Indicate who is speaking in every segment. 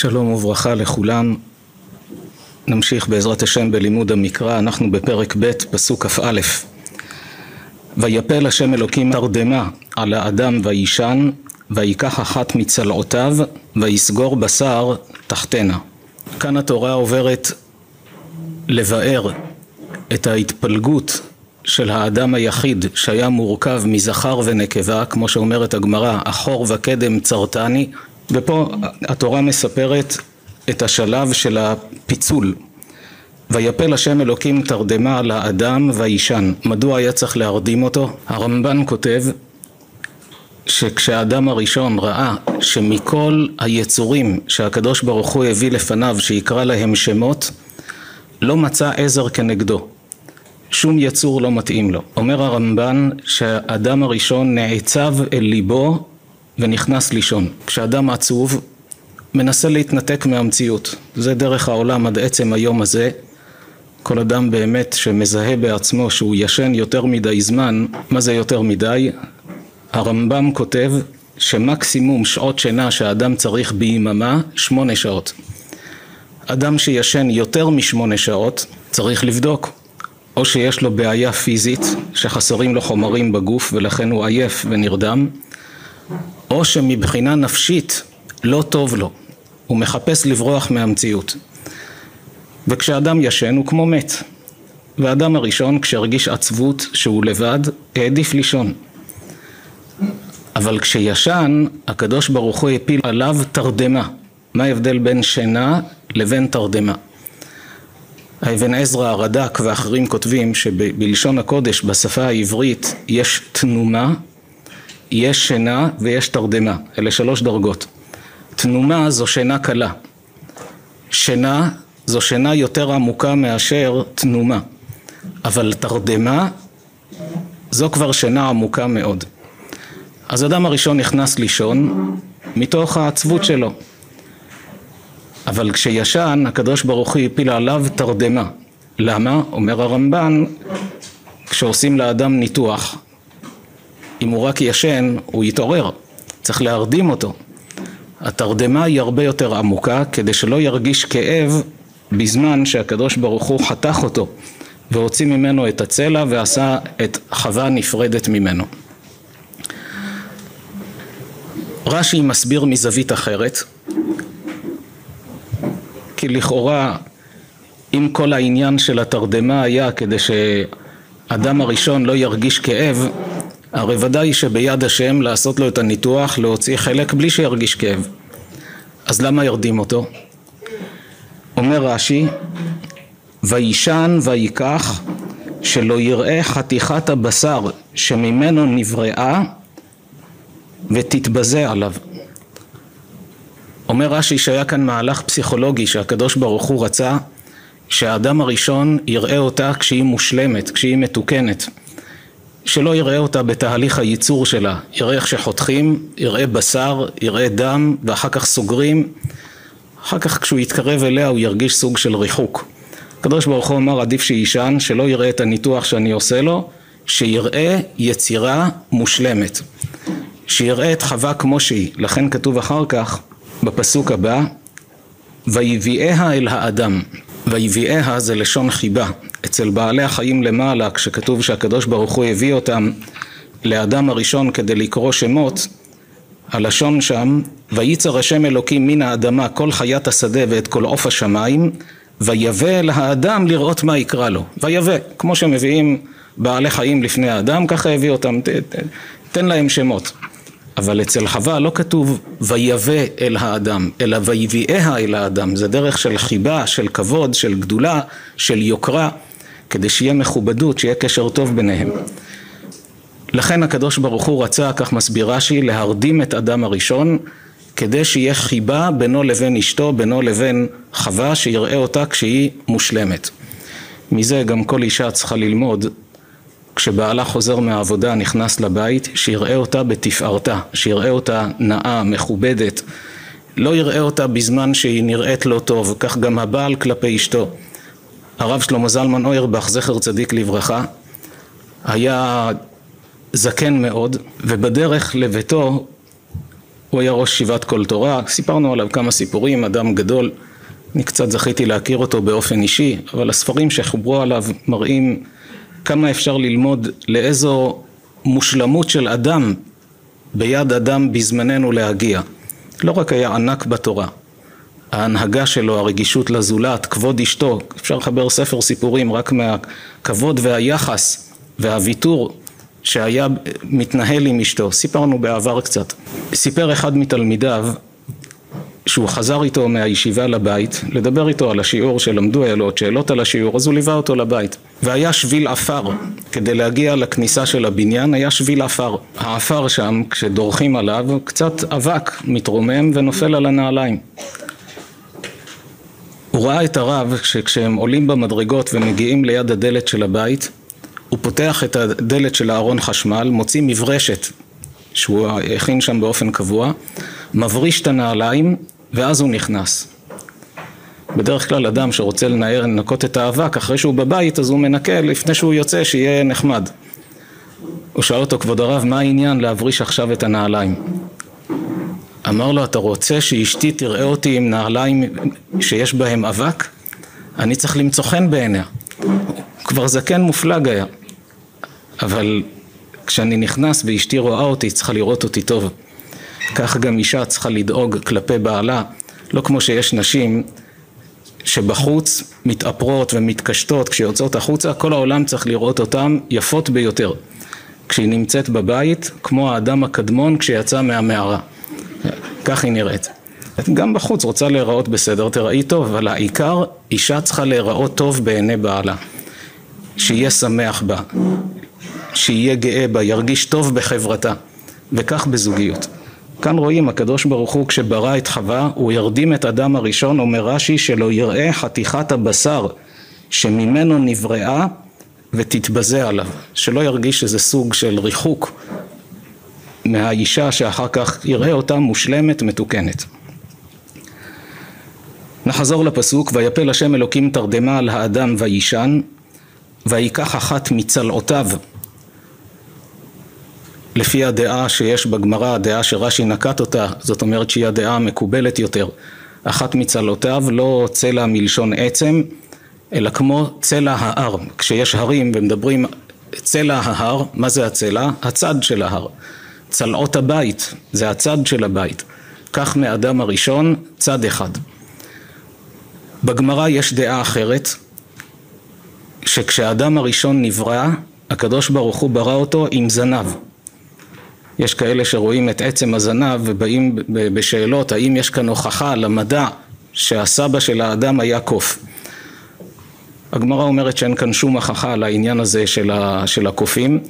Speaker 1: שלום וברכה לכולם. נמשיך בעזרת השם בלימוד המקרא, אנחנו בפרק ב' פסוק כ"א: ויפל השם אלוקים תרדמה על האדם וישן ויקח אחת מצלעותיו ויסגור בשר תחתנה. כאן התורה עוברת לבאר את ההתפלגות של האדם היחיד שהיה מורכב מזכר ונקבה, כמו שאומרת הגמרא, אחור וקדם צרתני, ופה התורה מספרת את השלב של הפיצול. ויפל השם אלוקים תרדמה על האדם וישן. מדוע היה צריך להרדים אותו? הרמב"ן כותב שכשהאדם הראשון ראה שמכל היצורים שהקדוש ברוך הוא הביא לפניו שיקרא להם שמות לא מצא עזר כנגדו שום יצור לא מתאים לו. אומר הרמב"ן שהאדם הראשון נעצב אל ליבו ונכנס לישון. כשאדם עצוב מנסה להתנתק מהמציאות. זה דרך העולם עד עצם היום הזה. כל אדם באמת שמזהה בעצמו שהוא ישן יותר מדי זמן, מה זה יותר מדי? הרמב"ם כותב שמקסימום שעות שינה שהאדם צריך ביממה, שמונה שעות. אדם שישן יותר משמונה שעות צריך לבדוק או שיש לו בעיה פיזית שחסרים לו חומרים בגוף ולכן הוא עייף ונרדם או שמבחינה נפשית לא טוב לו, הוא מחפש לברוח מהמציאות. וכשאדם ישן הוא כמו מת. והאדם הראשון כשהרגיש עצבות שהוא לבד, העדיף לישון. אבל כשישן, הקדוש ברוך הוא הפיל עליו תרדמה. מה ההבדל בין שינה לבין תרדמה? האבן עזרא, הרד"ק ואחרים כותבים שבלשון הקודש בשפה העברית יש תנומה יש שינה ויש תרדמה, אלה שלוש דרגות. תנומה זו שינה קלה. שינה זו שינה יותר עמוקה מאשר תנומה. אבל תרדמה זו כבר שינה עמוקה מאוד. אז אדם הראשון נכנס לישון מתוך העצבות שלו. אבל כשישן הקדוש ברוך הוא הפיל עליו תרדמה. למה? אומר הרמב"ן, כשעושים לאדם ניתוח אם הוא רק ישן, הוא יתעורר, צריך להרדים אותו. התרדמה היא הרבה יותר עמוקה, כדי שלא ירגיש כאב בזמן שהקדוש ברוך הוא חתך אותו והוציא ממנו את הצלע ועשה את חווה נפרדת ממנו. רש"י מסביר מזווית אחרת, כי לכאורה אם כל העניין של התרדמה היה כדי שאדם הראשון לא ירגיש כאב, הרי ודאי שביד השם לעשות לו את הניתוח, להוציא חלק בלי שירגיש כאב. אז למה ירדים אותו? אומר רש"י, וישן ויקח שלא יראה חתיכת הבשר שממנו נבראה ותתבזה עליו. אומר רש"י שהיה כאן מהלך פסיכולוגי שהקדוש ברוך הוא רצה שהאדם הראשון יראה אותה כשהיא מושלמת, כשהיא מתוקנת. שלא יראה אותה בתהליך הייצור שלה, יראה איך שחותכים, יראה בשר, יראה דם ואחר כך סוגרים, אחר כך כשהוא יתקרב אליה הוא ירגיש סוג של ריחוק. הקדוש ברוך הוא אמר עדיף שיישן, שלא יראה את הניתוח שאני עושה לו, שיראה יצירה מושלמת, שיראה את חווה כמו שהיא, לכן כתוב אחר כך בפסוק הבא ויביאיה אל האדם ויביאיה זה לשון חיבה. אצל בעלי החיים למעלה, כשכתוב שהקדוש ברוך הוא הביא אותם לאדם הראשון כדי לקרוא שמות, הלשון שם, וייצר השם אלוקים מן האדמה כל חיית השדה ואת כל עוף השמיים, ויבא אל האדם לראות מה יקרא לו. ויבא, כמו שמביאים בעלי חיים לפני האדם, ככה הביא אותם, ת, ת, תן להם שמות. אבל אצל חווה לא כתוב ויבא אל האדם, אלא ויביאיה אל האדם, זה דרך של חיבה, של כבוד, של גדולה, של יוקרה, כדי שיהיה מכובדות, שיהיה קשר טוב ביניהם. לכן הקדוש ברוך הוא רצה, כך מסביר רש"י, להרדים את אדם הראשון, כדי שיהיה חיבה בינו לבין אשתו, בינו לבין חווה, שיראה אותה כשהיא מושלמת. מזה גם כל אישה צריכה ללמוד כשבעלה חוזר מהעבודה נכנס לבית, שיראה אותה בתפארתה, שיראה אותה נאה, מכובדת, לא יראה אותה בזמן שהיא נראית לא טוב, כך גם הבעל כלפי אשתו. הרב שלמה זלמן אוירבך, זכר צדיק לברכה, היה זקן מאוד, ובדרך לביתו הוא היה ראש שיבת כל תורה, סיפרנו עליו כמה סיפורים, אדם גדול, אני קצת זכיתי להכיר אותו באופן אישי, אבל הספרים שחוברו עליו מראים כמה אפשר ללמוד לאיזו מושלמות של אדם ביד אדם בזמננו להגיע. לא רק היה ענק בתורה, ההנהגה שלו, הרגישות לזולת, כבוד אשתו, אפשר לחבר ספר סיפורים רק מהכבוד והיחס והוויתור שהיה מתנהל עם אשתו, סיפרנו בעבר קצת. סיפר אחד מתלמידיו שהוא חזר איתו מהישיבה לבית, לדבר איתו על השיעור שלמדו, היה לו עוד שאלות על השיעור, אז הוא ליווה אותו לבית. והיה שביל עפר, כדי להגיע לכניסה של הבניין היה שביל עפר. העפר שם, כשדורכים עליו, קצת אבק מתרומם ונופל על הנעליים. הוא ראה את הרב שכשהם עולים במדרגות ומגיעים ליד הדלת של הבית, הוא פותח את הדלת של הארון חשמל, מוציא מברשת שהוא הכין שם באופן קבוע, מבריש את הנעליים ואז הוא נכנס. בדרך כלל אדם שרוצה לנער, לנקות את האבק, אחרי שהוא בבית אז הוא מנקה לפני שהוא יוצא שיהיה נחמד. הוא שאל אותו, כבוד הרב, מה העניין להבריש עכשיו את הנעליים? אמר לו, אתה רוצה שאשתי תראה אותי עם נעליים שיש בהם אבק? אני צריך למצוא חן בעיניה. כבר זקן מופלג היה. אבל כשאני נכנס ואשתי רואה אותי, צריכה לראות אותי טוב. כך גם אישה צריכה לדאוג כלפי בעלה, לא כמו שיש נשים שבחוץ מתאפרות ומתקשטות, כשיוצאות החוצה כל העולם צריך לראות אותן יפות ביותר. כשהיא נמצאת בבית, כמו האדם הקדמון כשיצא מהמערה. כך היא נראית. גם בחוץ רוצה להיראות בסדר, תראי טוב, אבל העיקר, אישה צריכה להיראות טוב בעיני בעלה. שיהיה שמח בה, שיהיה גאה בה, ירגיש טוב בחברתה, וכך בזוגיות. כאן רואים הקדוש ברוך הוא כשברא את חווה הוא ירדים את אדם הראשון אומר רש"י שלא יראה חתיכת הבשר שממנו נבראה ותתבזה עליו שלא ירגיש איזה סוג של ריחוק מהאישה שאחר כך יראה אותה מושלמת מתוקנת. נחזור לפסוק ויפל השם אלוקים תרדמה על האדם וישן ויקח אחת מצלעותיו לפי הדעה שיש בגמרא, הדעה שרש"י נקט אותה, זאת אומרת שהיא הדעה המקובלת יותר. אחת מצלעותיו לא צלע מלשון עצם, אלא כמו צלע ההר. כשיש הרים ומדברים צלע ההר, מה זה הצלע? הצד של ההר. צלעות הבית, זה הצד של הבית. כך מאדם הראשון, צד אחד. בגמרא יש דעה אחרת, שכשהאדם הראשון נברא, הקדוש ברוך הוא ברא אותו עם זנב. יש כאלה שרואים את עצם הזנב ובאים בשאלות האם יש כאן הוכחה למדע שהסבא של האדם היה קוף. הגמרא אומרת שאין כאן שום הוכחה על העניין הזה של, ה, של הקופים,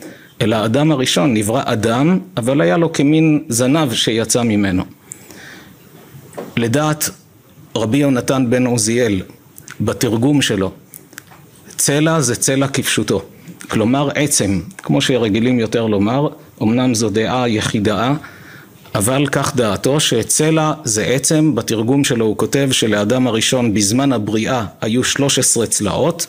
Speaker 1: אלא האדם הראשון נברא אדם, אבל היה לו כמין זנב שיצא ממנו. לדעת רבי יונתן בן עוזיאל, בתרגום שלו, צלע זה צלע כפשוטו. כלומר עצם, כמו שרגילים יותר לומר, אמנם זו דעה יחידה, אבל כך דעתו שצלע זה עצם, בתרגום שלו הוא כותב שלאדם הראשון בזמן הבריאה היו 13 צלעות,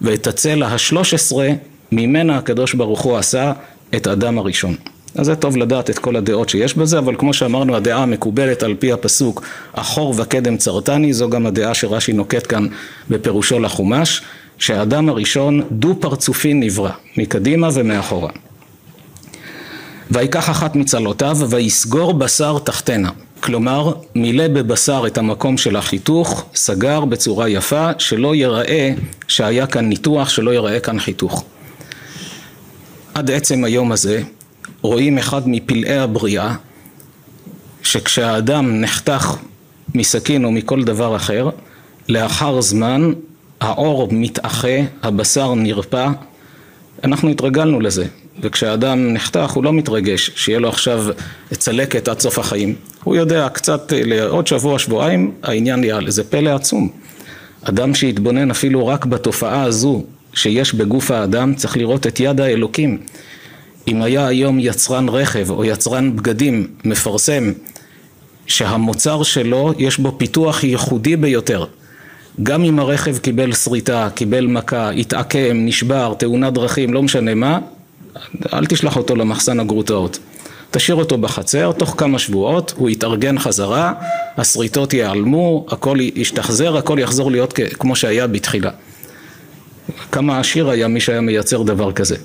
Speaker 1: ואת הצלע השלוש עשרה ממנה הקדוש ברוך הוא עשה את אדם הראשון. אז זה טוב לדעת את כל הדעות שיש בזה, אבל כמו שאמרנו הדעה המקובלת על פי הפסוק אחור וקדם צרתני, זו גם הדעה שרש"י נוקט כאן בפירושו לחומש, שהאדם הראשון דו פרצופי נברא, מקדימה ומאחורה. ויקח אחת מצלותיו ויסגור בשר תחתנה. כלומר, מילא בבשר את המקום של החיתוך, סגר בצורה יפה, שלא ייראה שהיה כאן ניתוח, שלא ייראה כאן חיתוך. עד עצם היום הזה, רואים אחד מפלאי הבריאה, שכשהאדם נחתך מסכין או מכל דבר אחר, לאחר זמן העור מתאחה, הבשר נרפא, אנחנו התרגלנו לזה, וכשאדם נחתך הוא לא מתרגש שיהיה לו עכשיו צלקת עד סוף החיים, הוא יודע קצת לעוד שבוע שבועיים העניין יעלה, זה פלא עצום. אדם שיתבונן אפילו רק בתופעה הזו שיש בגוף האדם צריך לראות את יד האלוקים. אם היה היום יצרן רכב או יצרן בגדים מפרסם שהמוצר שלו יש בו פיתוח ייחודי ביותר גם אם הרכב קיבל שריטה, קיבל מכה, התעקם, נשבר, תאונת דרכים, לא משנה מה, אל תשלח אותו למחסן הגרוטאות. תשאיר אותו בחצר, תוך כמה שבועות הוא יתארגן חזרה, השריטות ייעלמו, הכל ישתחזר, הכל יחזור להיות כמו שהיה בתחילה. כמה עשיר היה מי שהיה מייצר דבר כזה.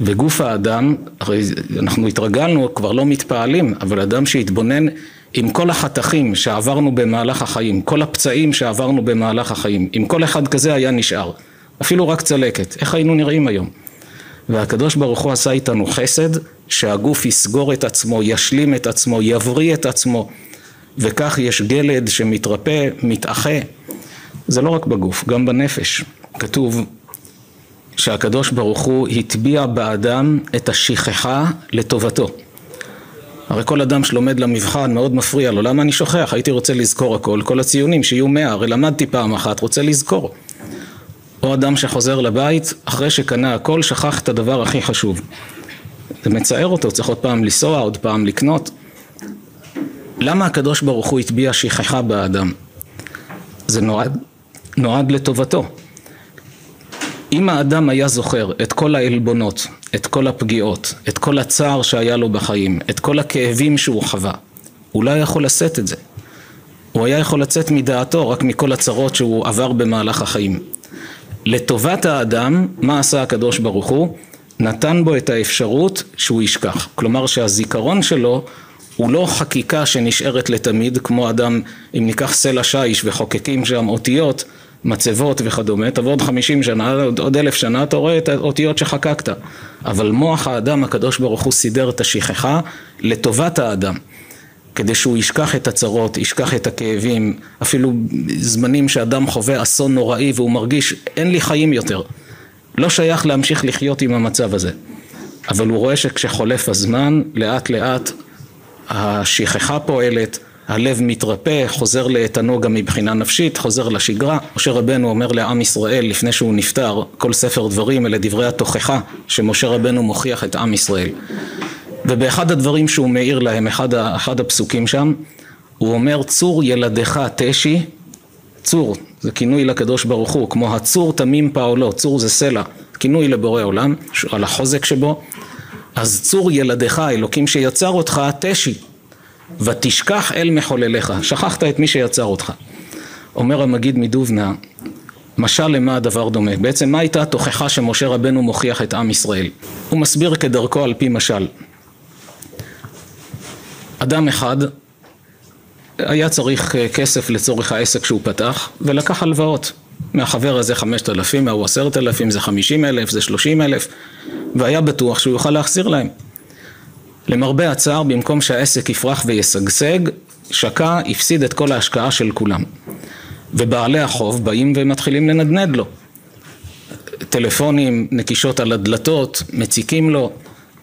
Speaker 1: וגוף האדם, הרי אנחנו התרגלנו, כבר לא מתפעלים, אבל אדם שהתבונן עם כל החתכים שעברנו במהלך החיים, כל הפצעים שעברנו במהלך החיים, אם כל אחד כזה היה נשאר, אפילו רק צלקת, איך היינו נראים היום? והקדוש ברוך הוא עשה איתנו חסד, שהגוף יסגור את עצמו, ישלים את עצמו, יבריא את עצמו, וכך יש גלד שמתרפא, מתאחה. זה לא רק בגוף, גם בנפש. כתוב שהקדוש ברוך הוא הטביע באדם את השכחה לטובתו. הרי כל אדם שלומד למבחן מאוד מפריע לו, למה אני שוכח? הייתי רוצה לזכור הכל, כל הציונים שיהיו מאה, הרי למדתי פעם אחת, רוצה לזכור. או אדם שחוזר לבית, אחרי שקנה הכל, שכח את הדבר הכי חשוב. זה מצער אותו, צריך עוד פעם לנסוע, עוד פעם לקנות. למה הקדוש ברוך הוא הטביע שכחה באדם? זה נועד, נועד לטובתו. אם האדם היה זוכר את כל העלבונות, את כל הפגיעות, את כל הצער שהיה לו בחיים, את כל הכאבים שהוא חווה, הוא לא יכול לשאת את זה. הוא היה יכול לצאת מדעתו רק מכל הצרות שהוא עבר במהלך החיים. לטובת האדם, מה עשה הקדוש ברוך הוא? נתן בו את האפשרות שהוא ישכח. כלומר שהזיכרון שלו הוא לא חקיקה שנשארת לתמיד, כמו אדם, אם ניקח סלע שיש וחוקקים שם אותיות, מצבות וכדומה, תבוא עוד חמישים שנה, עוד אלף שנה, אתה רואה את האותיות שחקקת. אבל מוח האדם, הקדוש ברוך הוא סידר את השכחה לטובת האדם. כדי שהוא ישכח את הצרות, ישכח את הכאבים, אפילו זמנים שאדם חווה אסון נוראי והוא מרגיש אין לי חיים יותר. לא שייך להמשיך לחיות עם המצב הזה. אבל הוא רואה שכשחולף הזמן, לאט לאט השכחה פועלת, הלב מתרפא, חוזר לאיתנו גם מבחינה נפשית, חוזר לשגרה. משה רבנו אומר לעם ישראל לפני שהוא נפטר, כל ספר דברים אלה דברי התוכחה שמשה רבנו מוכיח את עם ישראל. ובאחד הדברים שהוא מאיר להם, אחד, אחד הפסוקים שם, הוא אומר צור ילדך תשי, צור זה כינוי לקדוש ברוך הוא, כמו הצור תמים פעולו, צור זה סלע, כינוי לבורא עולם, על החוזק שבו, אז צור ילדך, אלוקים שיצר אותך, תשי, ותשכח אל מחולליך, שכחת את מי שיצר אותך. אומר המגיד מדובנה, משל למה הדבר דומה? בעצם מה הייתה התוכחה שמשה רבנו מוכיח את עם ישראל? הוא מסביר כדרכו על פי משל. אדם אחד היה צריך אה, כסף לצורך העסק שהוא פתח ולקח הלוואות מהחבר הזה חמשת אלפים, מהוא עשרת אלפים, זה חמישים אלף, זה שלושים אלף והיה בטוח שהוא יוכל להחזיר להם. למרבה הצער, במקום שהעסק יפרח וישגשג, שקע, הפסיד את כל ההשקעה של כולם. ובעלי החוב באים ומתחילים לנדנד לו. טלפונים, נקישות על הדלתות, מציקים לו,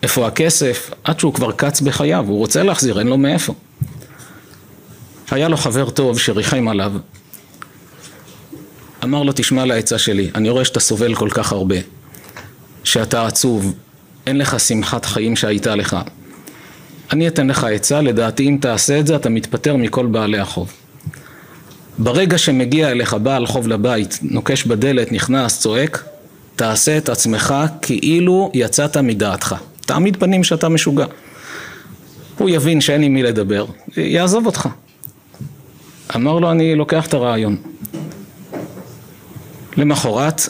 Speaker 1: איפה הכסף? עד שהוא כבר קץ בחייו, הוא רוצה להחזיר, אין לו מאיפה. היה לו חבר טוב שריחם עליו, אמר לו תשמע לעצה שלי, אני רואה שאתה סובל כל כך הרבה, שאתה עצוב, אין לך שמחת חיים שהייתה לך. אני אתן לך עצה, לדעתי אם תעשה את זה אתה מתפטר מכל בעלי החוב. ברגע שמגיע אליך בעל חוב לבית, נוקש בדלת, נכנס, צועק, תעשה את עצמך כאילו יצאת מדעתך. תעמיד פנים שאתה משוגע. הוא יבין שאין עם מי לדבר, יעזוב אותך. אמר לו אני לוקח את הרעיון. למחרת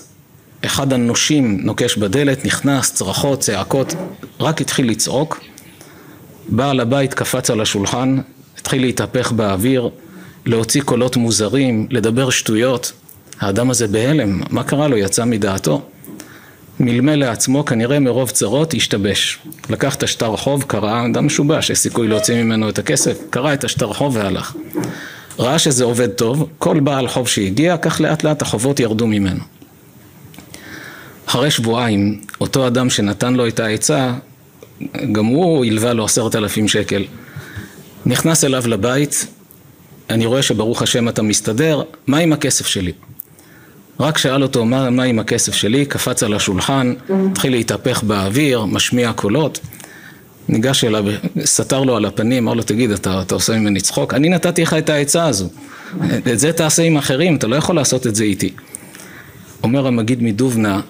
Speaker 1: אחד הנושים נוקש בדלת, נכנס, צרחות, צעקות, רק התחיל לצעוק. בעל הבית קפץ על השולחן, התחיל להתהפך באוויר, להוציא קולות מוזרים, לדבר שטויות. האדם הזה בהלם, מה קרה לו? יצא מדעתו. מלמל לעצמו, כנראה מרוב צרות, השתבש. לקח את השטר חוב, קרא, אדם משובש, יש סיכוי להוציא ממנו את הכסף, קרא את השטר חוב והלך. ראה שזה עובד טוב, כל בעל חוב שהגיע, כך לאט לאט החובות ירדו ממנו. אחרי שבועיים, אותו אדם שנתן לו את העצה, גם הוא הלווה לו עשרת אלפים שקל. נכנס אליו לבית, אני רואה שברוך השם אתה מסתדר, מה עם הכסף שלי? רק שאל אותו מה, מה עם הכסף שלי, קפץ על השולחן, התחיל להתהפך באוויר, משמיע קולות. ניגש אליו, סתר לו על הפנים, אמר לו תגיד אתה, אתה עושה ממני צחוק? אני נתתי לך את העצה הזו, את זה תעשה עם אחרים, אתה לא יכול לעשות את זה איתי. אומר המגיד מדובנה,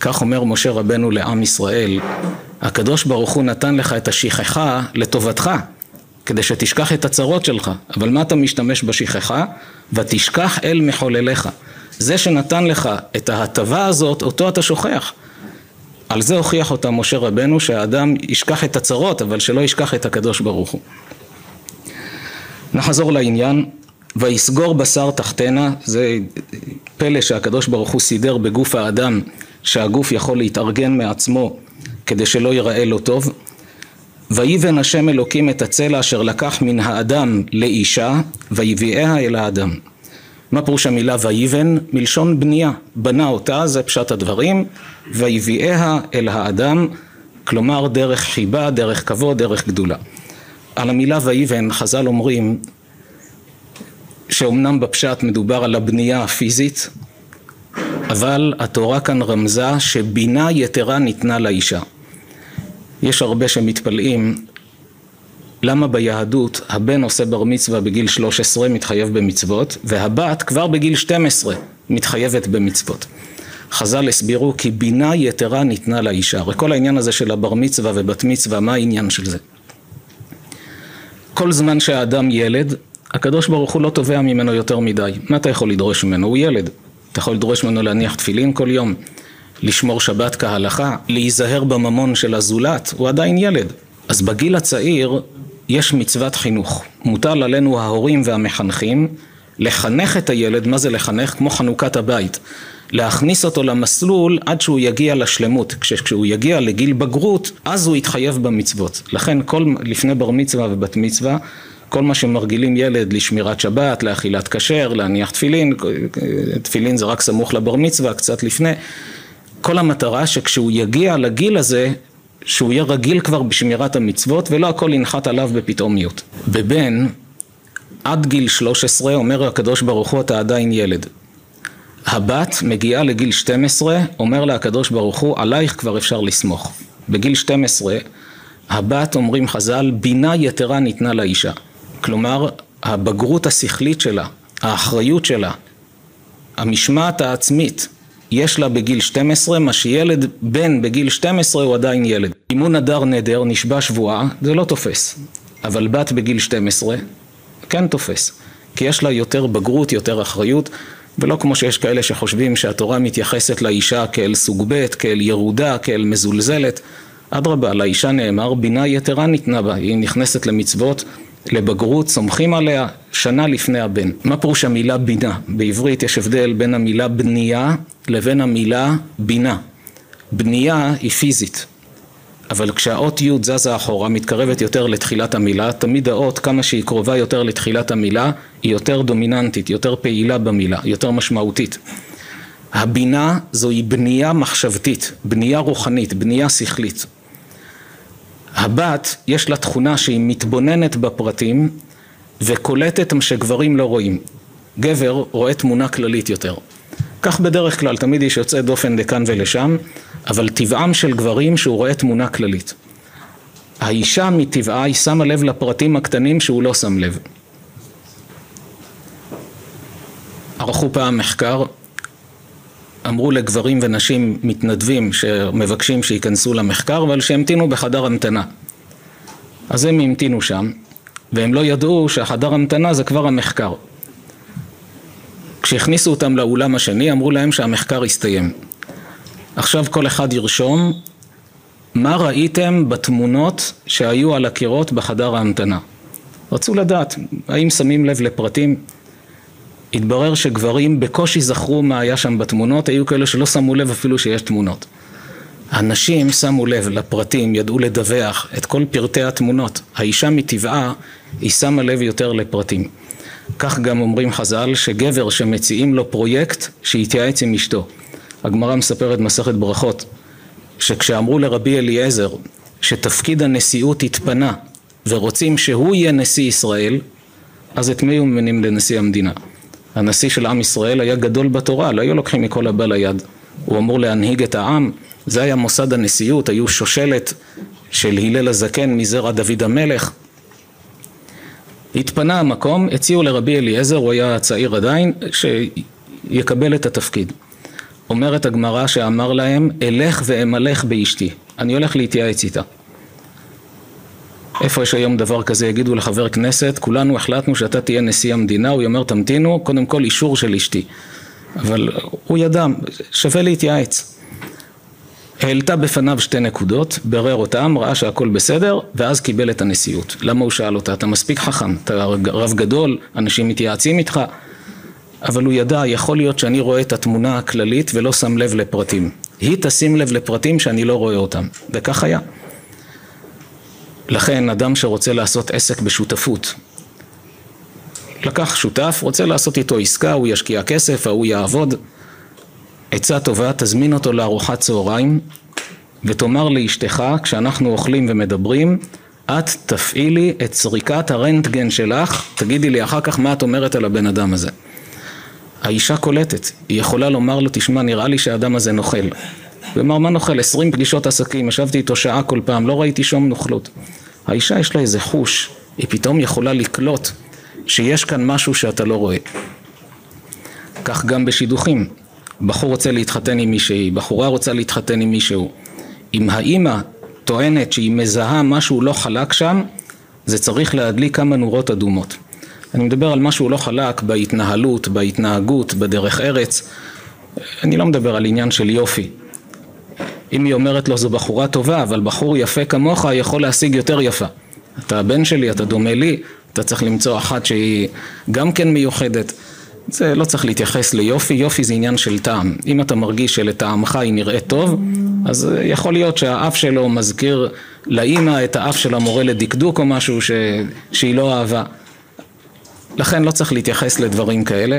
Speaker 1: כך אומר משה רבנו לעם ישראל, הקדוש ברוך הוא נתן לך את השכחה לטובתך, כדי שתשכח את הצרות שלך, אבל מה אתה משתמש בשכחה? ותשכח אל מחולליך. זה שנתן לך את ההטבה הזאת, אותו אתה שוכח. על זה הוכיח אותה משה רבנו שהאדם ישכח את הצרות אבל שלא ישכח את הקדוש ברוך הוא. נחזור לעניין ויסגור בשר תחתנה זה פלא שהקדוש ברוך הוא סידר בגוף האדם שהגוף יכול להתארגן מעצמו כדי שלא ייראה לו טוב ויבן השם אלוקים את הצלע אשר לקח מן האדם לאישה ויביאיה אל האדם מה פירוש המילה ויבן? מלשון בנייה, בנה אותה, זה פשט הדברים, ויביאיה אל האדם, כלומר דרך חיבה, דרך כבוד, דרך גדולה. על המילה ויבן חז"ל אומרים שאומנם בפשט מדובר על הבנייה הפיזית, אבל התורה כאן רמזה שבינה יתרה ניתנה לאישה. יש הרבה שמתפלאים למה ביהדות הבן עושה בר מצווה בגיל 13 מתחייב במצוות והבת כבר בגיל 12 מתחייבת במצוות. חז"ל הסבירו כי בינה יתרה ניתנה לאישה. הרי כל העניין הזה של הבר מצווה ובת מצווה, מה העניין של זה? כל זמן שהאדם ילד, הקדוש ברוך הוא לא תובע ממנו יותר מדי. מה אתה יכול לדרוש ממנו? הוא ילד. אתה יכול לדרוש ממנו להניח תפילין כל יום, לשמור שבת כהלכה, להיזהר בממון של הזולת, הוא עדיין ילד. אז בגיל הצעיר יש מצוות חינוך. מוטל עלינו ההורים והמחנכים לחנך את הילד, מה זה לחנך? כמו חנוכת הבית. להכניס אותו למסלול עד שהוא יגיע לשלמות. כשהוא יגיע לגיל בגרות, אז הוא יתחייב במצוות. לכן כל, לפני בר מצווה ובת מצווה, כל מה שמרגילים ילד לשמירת שבת, לאכילת כשר, להניח תפילין, תפילין זה רק סמוך לבר מצווה, קצת לפני. כל המטרה שכשהוא יגיע לגיל הזה, שהוא יהיה רגיל כבר בשמירת המצוות ולא הכל ינחת עליו בפתאומיות. בבן, עד גיל 13 אומר הקדוש ברוך הוא אתה עדיין ילד. הבת מגיעה לגיל 12, אומר לה הקדוש ברוך הוא עלייך כבר אפשר לסמוך. בגיל 12 הבת אומרים חז"ל בינה יתרה ניתנה לאישה. כלומר הבגרות השכלית שלה, האחריות שלה, המשמעת העצמית יש לה בגיל 12, מה שילד בן בגיל 12 הוא עדיין ילד. אם הוא נדר נדר, נשבע שבועה, זה לא תופס. אבל בת בגיל 12, כן תופס. כי יש לה יותר בגרות, יותר אחריות, ולא כמו שיש כאלה שחושבים שהתורה מתייחסת לאישה כאל סוג ב', כאל ירודה, כאל מזולזלת. אדרבה, לאישה נאמר, בינה יתרה ניתנה בה, היא נכנסת למצוות לבגרות, סומכים עליה שנה לפני הבן. מה פירוש המילה בינה? בעברית יש הבדל בין המילה בנייה לבין המילה בינה. בנייה היא פיזית, אבל כשהאות י' זזה אחורה, מתקרבת יותר לתחילת המילה, תמיד האות, כמה שהיא קרובה יותר לתחילת המילה, היא יותר דומיננטית, יותר פעילה במילה, יותר משמעותית. הבינה זוהי בנייה מחשבתית, בנייה רוחנית, בנייה שכלית. הבת יש לה תכונה שהיא מתבוננת בפרטים וקולטת מה שגברים לא רואים. גבר רואה תמונה כללית יותר. כך בדרך כלל, תמיד יש יוצא דופן לכאן ולשם, אבל טבעם של גברים שהוא רואה תמונה כללית. האישה מטבעה היא שמה לב לפרטים הקטנים שהוא לא שם לב. ערכו פעם מחקר אמרו לגברים ונשים מתנדבים שמבקשים שייכנסו למחקר אבל שהמתינו בחדר המתנה. אז הם המתינו שם והם לא ידעו שהחדר המתנה זה כבר המחקר. כשהכניסו אותם לאולם השני אמרו להם שהמחקר הסתיים. עכשיו כל אחד ירשום מה ראיתם בתמונות שהיו על הקירות בחדר ההמתנה. רצו לדעת האם שמים לב לפרטים התברר שגברים בקושי זכרו מה היה שם בתמונות, היו כאלה שלא שמו לב אפילו שיש תמונות. הנשים שמו לב לפרטים, ידעו לדווח את כל פרטי התמונות. האישה מטבעה, היא שמה לב יותר לפרטים. כך גם אומרים חז"ל, שגבר שמציעים לו פרויקט, שיתייעץ עם אשתו. הגמרא מספרת מסכת ברכות, שכשאמרו לרבי אליעזר שתפקיד הנשיאות התפנה ורוצים שהוא יהיה נשיא ישראל, אז את מי הוא ממנים לנשיא המדינה? הנשיא של עם ישראל היה גדול בתורה, לא היו לוקחים מכל הבא ליד. הוא אמור להנהיג את העם, זה היה מוסד הנשיאות, היו שושלת של הלל הזקן מזרע דוד המלך. התפנה המקום, הציעו לרבי אליעזר, הוא היה צעיר עדיין, שיקבל את התפקיד. אומרת הגמרא שאמר להם, אלך ואמלך באשתי. אני הולך להתייעץ איתה. איפה יש היום דבר כזה, יגידו לחבר כנסת, כולנו החלטנו שאתה תהיה נשיא המדינה, הוא אומר תמתינו, קודם כל אישור של אשתי. אבל הוא ידע, שווה להתייעץ. העלתה בפניו שתי נקודות, ברר אותם, ראה שהכל בסדר, ואז קיבל את הנשיאות. למה הוא שאל אותה? אתה מספיק חכם, אתה רב גדול, אנשים מתייעצים איתך, אבל הוא ידע, יכול להיות שאני רואה את התמונה הכללית ולא שם לב לפרטים. היא תשים לב לפרטים שאני לא רואה אותם, וכך היה. לכן אדם שרוצה לעשות עסק בשותפות, לקח שותף, רוצה לעשות איתו עסקה, הוא ישקיע כסף, ההוא יעבוד, עצה טובה, תזמין אותו לארוחת צהריים ותאמר לאשתך, כשאנחנו אוכלים ומדברים, את תפעילי את סריקת הרנטגן שלך, תגידי לי אחר כך מה את אומרת על הבן אדם הזה. האישה קולטת, היא יכולה לומר לו, תשמע, נראה לי שהאדם הזה נוכל. אמר, מה נוכל? עשרים פגישות עסקים, ישבתי איתו שעה כל פעם, לא ראיתי שום נוכלות. האישה יש לה איזה חוש, היא פתאום יכולה לקלוט שיש כאן משהו שאתה לא רואה. כך גם בשידוכים. בחור רוצה להתחתן עם מישהי, בחורה רוצה להתחתן עם מישהו. אם האימא טוענת שהיא מזהה משהו לא חלק שם, זה צריך להדליק כמה נורות אדומות. אני מדבר על משהו לא חלק בהתנהלות, בהתנהגות, בדרך ארץ. אני לא מדבר על עניין של יופי. אם היא אומרת לו זו בחורה טובה, אבל בחור יפה כמוך יכול להשיג יותר יפה. אתה הבן שלי, אתה דומה לי, אתה צריך למצוא אחת שהיא גם כן מיוחדת. זה לא צריך להתייחס ליופי, יופי זה עניין של טעם. אם אתה מרגיש שלטעמך היא נראית טוב, אז יכול להיות שהאף שלו מזכיר לאימא את האף של המורה לדקדוק או משהו ש... שהיא לא אהבה. לכן לא צריך להתייחס לדברים כאלה,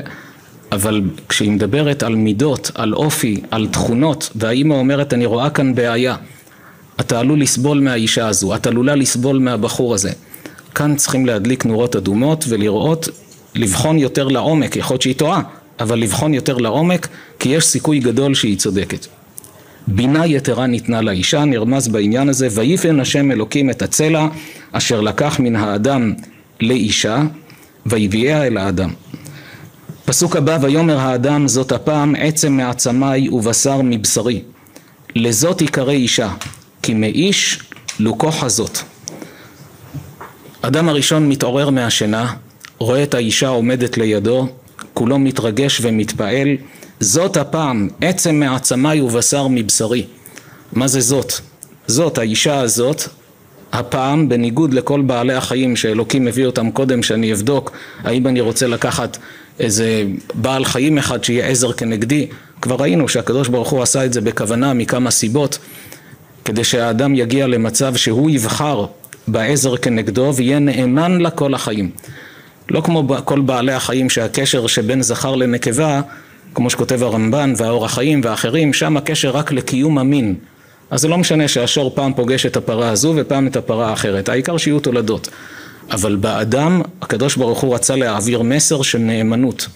Speaker 1: אבל כשהיא מדברת על מידות, על אופי, על תכונות, והאימא אומרת אני רואה כאן בעיה, אתה עלול לסבול מהאישה הזו, את עלולה לסבול מהבחור הזה. כאן צריכים להדליק נורות אדומות ולראות לבחון יותר לעומק, יכול להיות שהיא טועה, אבל לבחון יותר לעומק, כי יש סיכוי גדול שהיא צודקת. בינה יתרה ניתנה לאישה, נרמז בעניין הזה, ויפן השם אלוקים את הצלע אשר לקח מן האדם לאישה, ויביאה אל האדם. פסוק הבא, ויאמר האדם זאת הפעם עצם מעצמי ובשר מבשרי. לזאת יקרא אישה, כי מאיש לוקו חזות. אדם הראשון מתעורר מהשינה, רואה את האישה עומדת לידו, כולו מתרגש ומתפעל, זאת הפעם עצם מעצמי ובשר מבשרי. מה זה זאת? זאת, האישה הזאת, הפעם בניגוד לכל בעלי החיים שאלוקים מביא אותם קודם שאני אבדוק האם אני רוצה לקחת איזה בעל חיים אחד שיהיה עזר כנגדי כבר ראינו שהקדוש ברוך הוא עשה את זה בכוונה מכמה סיבות כדי שהאדם יגיע למצב שהוא יבחר בעזר כנגדו ויהיה נאמן לה כל החיים לא כמו כל בעלי החיים שהקשר שבין זכר לנקבה, כמו שכותב הרמב"ן והאור החיים ואחרים, שם הקשר רק לקיום המין. אז זה לא משנה שהשור פעם פוגש את הפרה הזו ופעם את הפרה האחרת, העיקר שיהיו תולדות. אבל באדם, הקדוש ברוך הוא רצה להעביר מסר של נאמנות.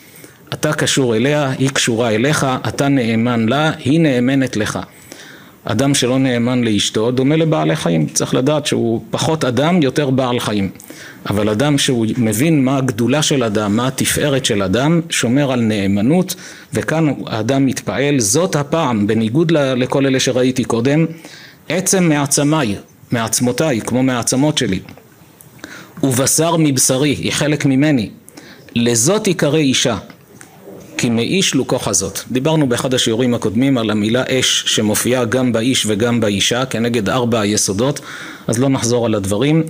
Speaker 1: אתה קשור אליה, היא קשורה אליך, אתה נאמן לה, היא נאמנת לך. אדם שלא נאמן לאשתו דומה לבעלי חיים, צריך לדעת שהוא פחות אדם, יותר בעל חיים. אבל אדם שהוא מבין מה הגדולה של אדם, מה התפארת של אדם, שומר על נאמנות, וכאן האדם מתפעל, זאת הפעם, בניגוד לכל אלה שראיתי קודם, עצם מעצמיי, מעצמותיי, כמו מעצמות שלי, ובשר מבשרי, היא חלק ממני, לזאת יקרא אישה. כי מאיש לוקח הזאת. דיברנו באחד השיעורים הקודמים על המילה אש שמופיעה גם באיש וגם באישה כנגד ארבע היסודות, אז לא נחזור על הדברים.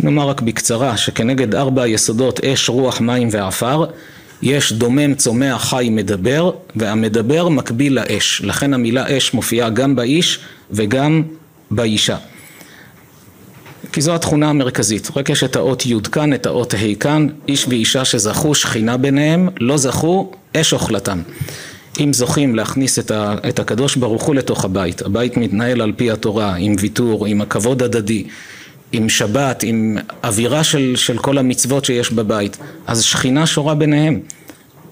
Speaker 1: נאמר רק בקצרה שכנגד ארבע היסודות אש, רוח, מים ועפר יש דומם, צומח, חי, מדבר והמדבר מקביל לאש. לכן המילה אש מופיעה גם באיש וגם באישה. כי זו התכונה המרכזית, רק יש את האות י' כאן, את האות ה' כאן, איש ואישה שזכו שכינה ביניהם, לא זכו אש אוכלתם. אם זוכים להכניס את, ה, את הקדוש ברוך הוא לתוך הבית, הבית מתנהל על פי התורה, עם ויתור, עם הכבוד הדדי, עם שבת, עם אווירה של, של כל המצוות שיש בבית, אז שכינה שורה ביניהם,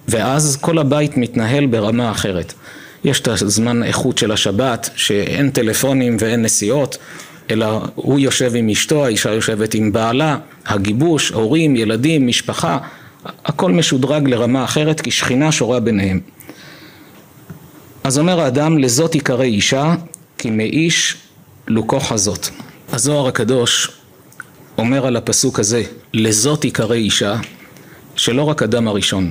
Speaker 1: ואז כל הבית מתנהל ברמה אחרת. יש את הזמן איכות של השבת, שאין טלפונים ואין נסיעות, אלא הוא יושב עם אשתו, האישה יושבת עם בעלה, הגיבוש, הורים, ילדים, משפחה, הכל משודרג לרמה אחרת כי שכינה שורה ביניהם. אז אומר האדם לזאת יקרא אישה כי מאיש לוקו חזות. הזוהר הקדוש אומר על הפסוק הזה, לזאת יקרא אישה, שלא רק אדם הראשון,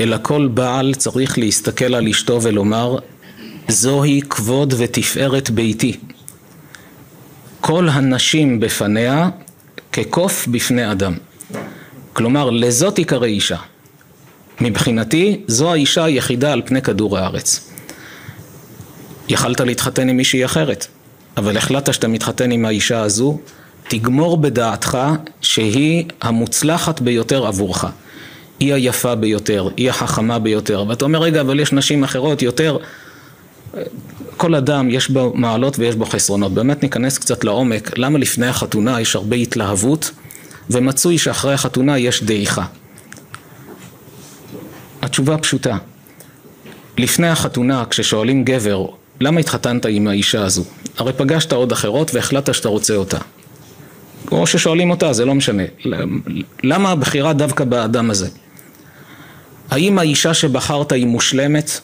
Speaker 1: אלא כל בעל צריך להסתכל על אשתו ולומר, זוהי כבוד ותפארת ביתי. כל הנשים בפניה כקוף בפני אדם. כלומר, לזאת יקרא אישה. מבחינתי, זו האישה היחידה על פני כדור הארץ. יכלת להתחתן עם מישהי אחרת, אבל החלטת שאתה מתחתן עם האישה הזו, תגמור בדעתך שהיא המוצלחת ביותר עבורך. היא היפה ביותר, היא החכמה ביותר. ואתה אומר, רגע, אבל יש נשים אחרות יותר. כל אדם יש בו מעלות ויש בו חסרונות. באמת ניכנס קצת לעומק, למה לפני החתונה יש הרבה התלהבות, ומצוי שאחרי החתונה יש דעיכה. התשובה פשוטה. לפני החתונה, כששואלים גבר, למה התחתנת עם האישה הזו? הרי פגשת עוד אחרות והחלטת שאתה רוצה אותה. או ששואלים אותה, זה לא משנה. למה הבחירה דווקא באדם הזה? האם האישה שבחרת היא מושלמת?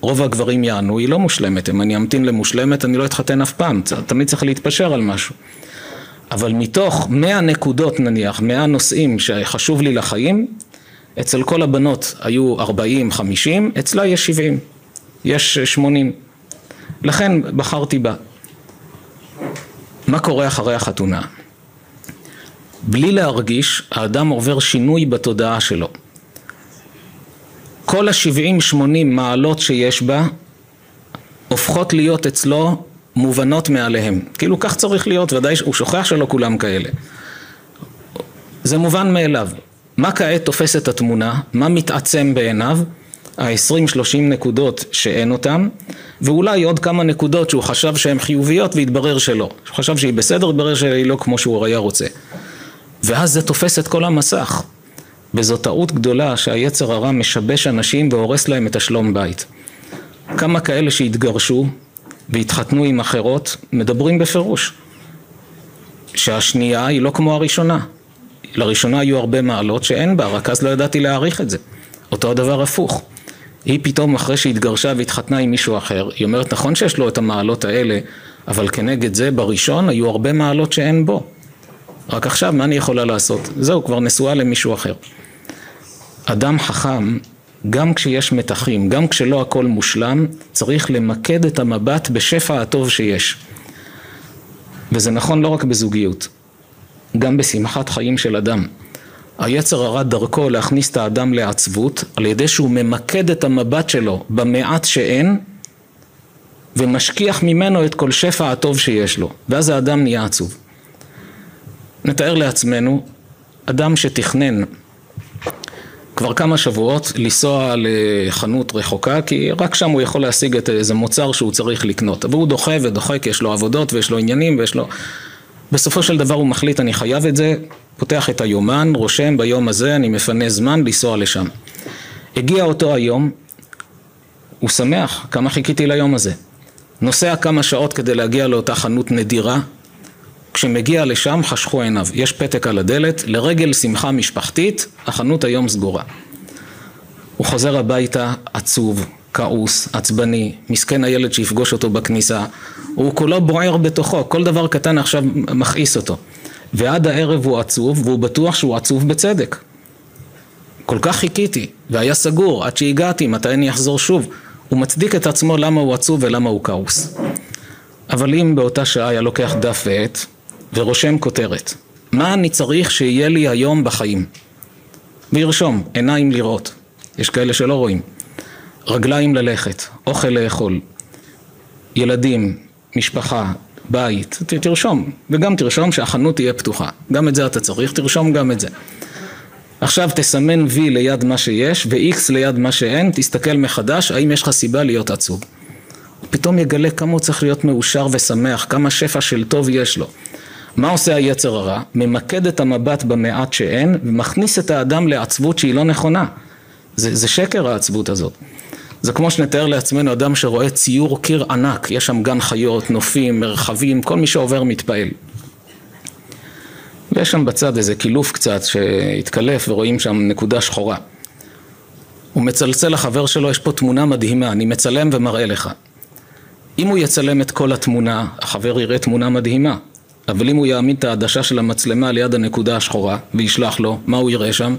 Speaker 1: רוב הגברים יענו, היא לא מושלמת. אם אני אמתין למושלמת, אני לא אתחתן אף פעם. תמיד צריך להתפשר על משהו. אבל מתוך מאה נקודות נניח, מאה נושאים שחשוב לי לחיים, אצל כל הבנות היו ארבעים, חמישים, אצלה יש שבעים, יש שמונים. לכן בחרתי בה. מה קורה אחרי החתונה? בלי להרגיש, האדם עובר שינוי בתודעה שלו. כל השבעים שמונים מעלות שיש בה הופכות להיות אצלו מובנות מעליהם. כאילו כך צריך להיות, ודאי הוא שוכח שלא כולם כאלה. זה מובן מאליו. מה כעת תופס את התמונה? מה מתעצם בעיניו? ה-20-30 נקודות שאין אותן, ואולי עוד כמה נקודות שהוא חשב שהן חיוביות והתברר שלא. הוא חשב שהיא בסדר, התברר שהיא לא כמו שהוא היה רוצה. ואז זה תופס את כל המסך. וזו טעות גדולה שהיצר הרע משבש אנשים והורס להם את השלום בית. כמה כאלה שהתגרשו והתחתנו עם אחרות, מדברים בפירוש. שהשנייה היא לא כמו הראשונה. לראשונה היו הרבה מעלות שאין בה, רק אז לא ידעתי להעריך את זה. אותו הדבר הפוך. היא פתאום אחרי שהתגרשה והתחתנה עם מישהו אחר, היא אומרת נכון שיש לו את המעלות האלה, אבל כנגד זה בראשון היו הרבה מעלות שאין בו. רק עכשיו מה אני יכולה לעשות? זהו, כבר נשואה למישהו אחר. אדם חכם, גם כשיש מתחים, גם כשלא הכל מושלם, צריך למקד את המבט בשפע הטוב שיש. וזה נכון לא רק בזוגיות, גם בשמחת חיים של אדם. היצר הרע דרכו להכניס את האדם לעצבות על ידי שהוא ממקד את המבט שלו במעט שאין ומשכיח ממנו את כל שפע הטוב שיש לו ואז האדם נהיה עצוב. נתאר לעצמנו אדם שתכנן כבר כמה שבועות לנסוע לחנות רחוקה כי רק שם הוא יכול להשיג את איזה מוצר שהוא צריך לקנות והוא דוחה ודוחה כי יש לו עבודות ויש לו עניינים ויש לו בסופו של דבר הוא מחליט אני חייב את זה, פותח את היומן, רושם ביום הזה אני מפנה זמן לנסוע לשם. הגיע אותו היום, הוא שמח, כמה חיכיתי ליום הזה. נוסע כמה שעות כדי להגיע לאותה חנות נדירה, כשמגיע לשם חשכו עיניו, יש פתק על הדלת, לרגל שמחה משפחתית, החנות היום סגורה. הוא חוזר הביתה עצוב, כעוס, עצבני, מסכן הילד שיפגוש אותו בכניסה, הוא כולו בוער בתוכו, כל דבר קטן עכשיו מכעיס אותו. ועד הערב הוא עצוב, והוא בטוח שהוא עצוב בצדק. כל כך חיכיתי, והיה סגור, עד שהגעתי, מתי אני אחזור שוב. הוא מצדיק את עצמו למה הוא עצוב ולמה הוא כעוס. אבל אם באותה שעה היה לוקח דף ועט, ורושם כותרת, מה אני צריך שיהיה לי היום בחיים? וירשום, עיניים לראות, יש כאלה שלא רואים, רגליים ללכת, אוכל לאכול, ילדים, משפחה, בית, תרשום, וגם תרשום שהחנות תהיה פתוחה, גם את זה אתה צריך, תרשום גם את זה. עכשיו תסמן V ליד מה שיש ו-X ליד מה שאין, תסתכל מחדש, האם יש לך סיבה להיות עצוב. פתאום יגלה כמה הוא צריך להיות מאושר ושמח, כמה שפע של טוב יש לו. מה עושה היצר הרע? ממקד את המבט במעט שאין ומכניס את האדם לעצבות שהיא לא נכונה. זה, זה שקר העצבות הזאת. זה כמו שנתאר לעצמנו אדם שרואה ציור קיר ענק, יש שם גן חיות, נופים, מרחבים, כל מי שעובר מתפעל. ויש שם בצד איזה קילוף קצת שהתקלף ורואים שם נקודה שחורה. הוא מצלצל לחבר שלו, יש פה תמונה מדהימה, אני מצלם ומראה לך. אם הוא יצלם את כל התמונה, החבר יראה תמונה מדהימה, אבל אם הוא יעמיד את העדשה של המצלמה ליד הנקודה השחורה וישלח לו, מה הוא יראה שם?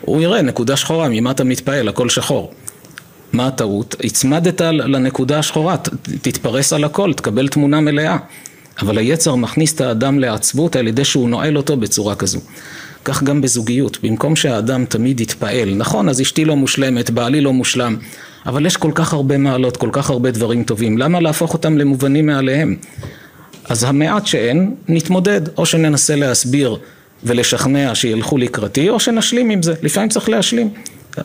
Speaker 1: הוא יראה נקודה שחורה, ממה אתה מתפעל, הכל שחור. מה הטעות? הצמדת לנקודה השחורה, תתפרס על הכל, תקבל תמונה מלאה. אבל היצר מכניס את האדם לעצבות על ידי שהוא נועל אותו בצורה כזו. כך גם בזוגיות, במקום שהאדם תמיד יתפעל, נכון, אז אשתי לא מושלמת, בעלי לא מושלם, אבל יש כל כך הרבה מעלות, כל כך הרבה דברים טובים, למה להפוך אותם למובנים מעליהם? אז המעט שאין, נתמודד, או שננסה להסביר ולשכנע שילכו לקראתי, או שנשלים עם זה, לפעמים צריך להשלים.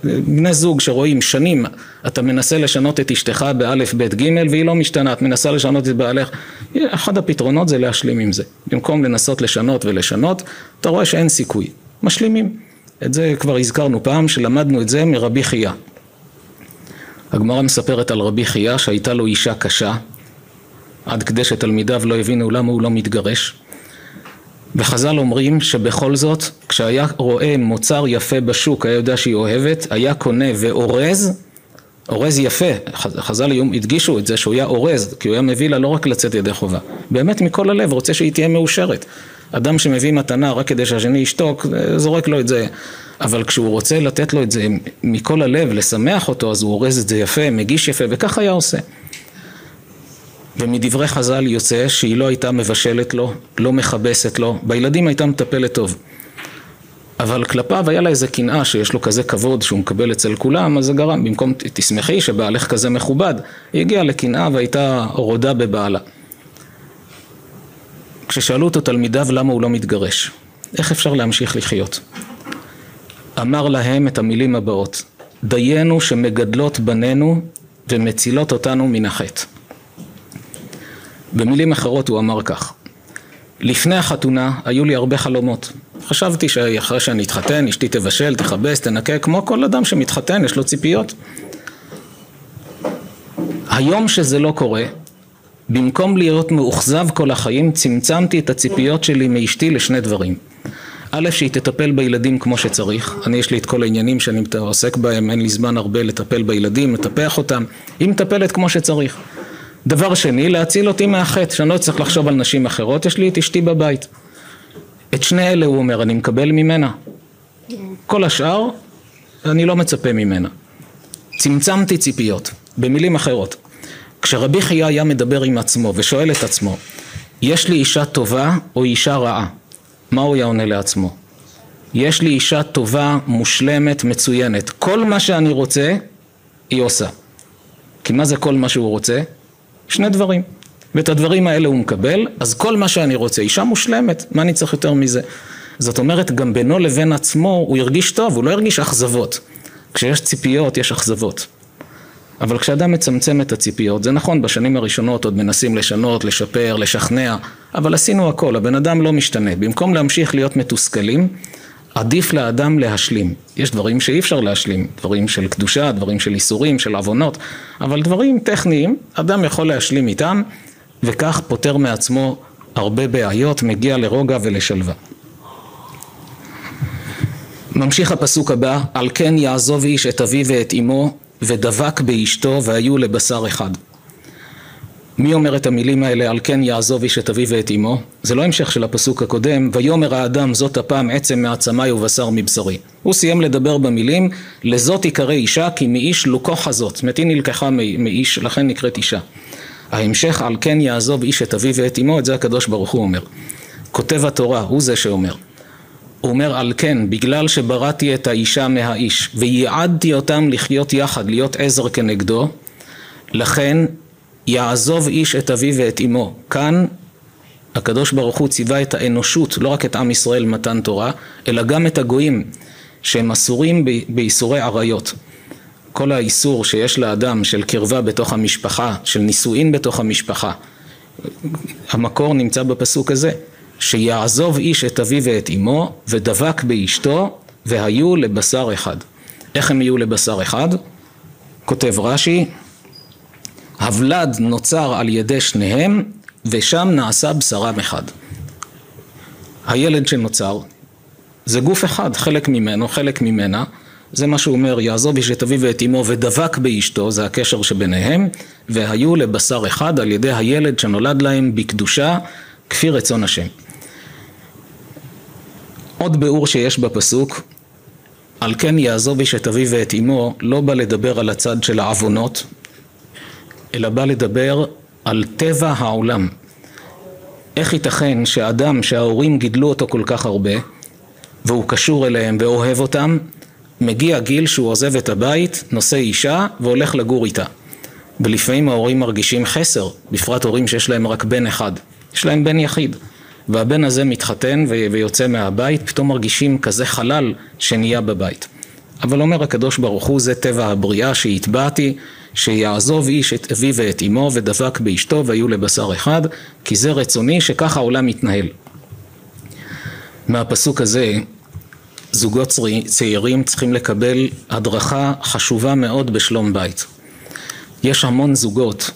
Speaker 1: בני זוג שרואים שנים, אתה מנסה לשנות את אשתך באלף, בית, גימל, והיא לא משתנה, את מנסה לשנות את בעלך, אחד הפתרונות זה להשלים עם זה. במקום לנסות לשנות ולשנות, אתה רואה שאין סיכוי. משלימים. את זה כבר הזכרנו פעם, שלמדנו את זה מרבי חייא. הגמרא מספרת על רבי חייא שהייתה לו אישה קשה, עד כדי שתלמידיו לא הבינו למה הוא לא מתגרש. וחז"ל אומרים שבכל זאת, כשהיה רואה מוצר יפה בשוק, היה יודע שהיא אוהבת, היה קונה ואורז, אורז יפה, חז"ל הדגישו את זה שהוא היה אורז, כי הוא היה מביא לה לא רק לצאת ידי חובה, באמת מכל הלב, רוצה שהיא תהיה מאושרת. אדם שמביא מתנה רק כדי שהשני ישתוק, זורק לו את זה. אבל כשהוא רוצה לתת לו את זה מכל הלב, לשמח אותו, אז הוא אורז את זה יפה, מגיש יפה, וכך היה עושה. ומדברי חז"ל יוצא שהיא לא הייתה מבשלת לו, לא מכבסת לו, בילדים הייתה מטפלת טוב. אבל כלפיו היה לה איזה קנאה שיש לו כזה כבוד שהוא מקבל אצל כולם, אז זה גרם, במקום תשמחי שבעלך כזה מכובד, היא הגיעה לקנאה והייתה רודה בבעלה. כששאלו אותו תלמידיו למה הוא לא מתגרש, איך אפשר להמשיך לחיות? אמר להם את המילים הבאות, דיינו שמגדלות בנינו ומצילות אותנו מן החטא. במילים אחרות הוא אמר כך: לפני החתונה היו לי הרבה חלומות. חשבתי שאחרי שאני אתחתן, אשתי תבשל, תכבס, תנקה, כמו כל אדם שמתחתן, יש לו ציפיות. היום שזה לא קורה, במקום להיות מאוכזב כל החיים, צמצמתי את הציפיות שלי מאשתי לשני דברים. א', שהיא תטפל בילדים כמו שצריך, אני יש לי את כל העניינים שאני עוסק בהם, אין לי זמן הרבה לטפל בילדים, לטפח אותם, היא מטפלת כמו שצריך. דבר שני, להציל אותי מהחטא, שאני לא צריך לחשוב על נשים אחרות, יש לי את אשתי בבית. את שני אלה הוא אומר, אני מקבל ממנה. כל השאר, אני לא מצפה ממנה. צמצמתי ציפיות, במילים אחרות. כשרבי חייא היה מדבר עם עצמו ושואל את עצמו, יש לי אישה טובה או אישה רעה? מה הוא היה עונה לעצמו? יש לי אישה טובה, מושלמת, מצוינת. כל מה שאני רוצה, היא עושה. כי מה זה כל מה שהוא רוצה? שני דברים. ואת הדברים האלה הוא מקבל, אז כל מה שאני רוצה, אישה מושלמת, מה אני צריך יותר מזה? זאת אומרת, גם בינו לבין עצמו הוא הרגיש טוב, הוא לא הרגיש אכזבות. כשיש ציפיות, יש אכזבות. אבל כשאדם מצמצם את הציפיות, זה נכון, בשנים הראשונות עוד מנסים לשנות, לשפר, לשכנע, אבל עשינו הכל, הבן אדם לא משתנה. במקום להמשיך להיות מתוסכלים, עדיף לאדם להשלים. יש דברים שאי אפשר להשלים, דברים של קדושה, דברים של איסורים, של עוונות, אבל דברים טכניים, אדם יכול להשלים איתם, וכך פותר מעצמו הרבה בעיות, מגיע לרוגע ולשלווה. ממשיך הפסוק הבא, על כן יעזוב איש את אביו ואת אמו ודבק באשתו והיו לבשר אחד. מי אומר את המילים האלה על כן יעזוב איש את אביו ואת אמו? זה לא המשך של הפסוק הקודם, ויאמר האדם זאת הפעם עצם מעצמי ובשר מבשרי. הוא סיים לדבר במילים לזאת יקרא אישה כי מאיש לוקו חזות, זאת אומרת היא נלקחה מאיש לכן נקראת אישה. ההמשך על כן יעזוב איש את אביו ואת אמו, את זה הקדוש ברוך הוא אומר. כותב התורה, הוא זה שאומר. הוא אומר על כן, בגלל שבראתי את האישה מהאיש וייעדתי אותם לחיות יחד, להיות עזר כנגדו, לכן יעזוב איש את אביו ואת אמו. כאן הקדוש ברוך הוא ציווה את האנושות, לא רק את עם ישראל מתן תורה, אלא גם את הגויים שהם אסורים באיסורי עריות. כל האיסור שיש לאדם של קרבה בתוך המשפחה, של נישואין בתוך המשפחה, המקור נמצא בפסוק הזה, שיעזוב איש את אביו ואת אמו ודבק באשתו והיו לבשר אחד. איך הם יהיו לבשר אחד? כותב רש"י הוולד נוצר על ידי שניהם ושם נעשה בשרם אחד. הילד שנוצר זה גוף אחד, חלק ממנו, חלק ממנה, זה מה שהוא אומר, יעזוב איש את אביו ואת אמו ודבק באשתו, זה הקשר שביניהם, והיו לבשר אחד על ידי הילד שנולד להם בקדושה, כפי רצון השם. עוד ביאור שיש בפסוק, על כן יעזוב איש את אביו ואת אמו, לא בא לדבר על הצד של העוונות, אלא בא לדבר על טבע העולם. איך ייתכן שאדם שההורים גידלו אותו כל כך הרבה, והוא קשור אליהם ואוהב אותם, מגיע גיל שהוא עוזב את הבית, נושא אישה והולך לגור איתה. ולפעמים ההורים מרגישים חסר, בפרט הורים שיש להם רק בן אחד. יש להם בן יחיד. והבן הזה מתחתן ויוצא מהבית, פתאום מרגישים כזה חלל שנהיה בבית. אבל אומר הקדוש ברוך הוא, זה טבע הבריאה שהטבעתי, שיעזוב איש את אביו ואת אמו ודבק באשתו והיו לבשר אחד, כי זה רצוני שככה העולם מתנהל. מהפסוק הזה זוגות צעירים צריכים לקבל הדרכה חשובה מאוד בשלום בית. יש המון זוגות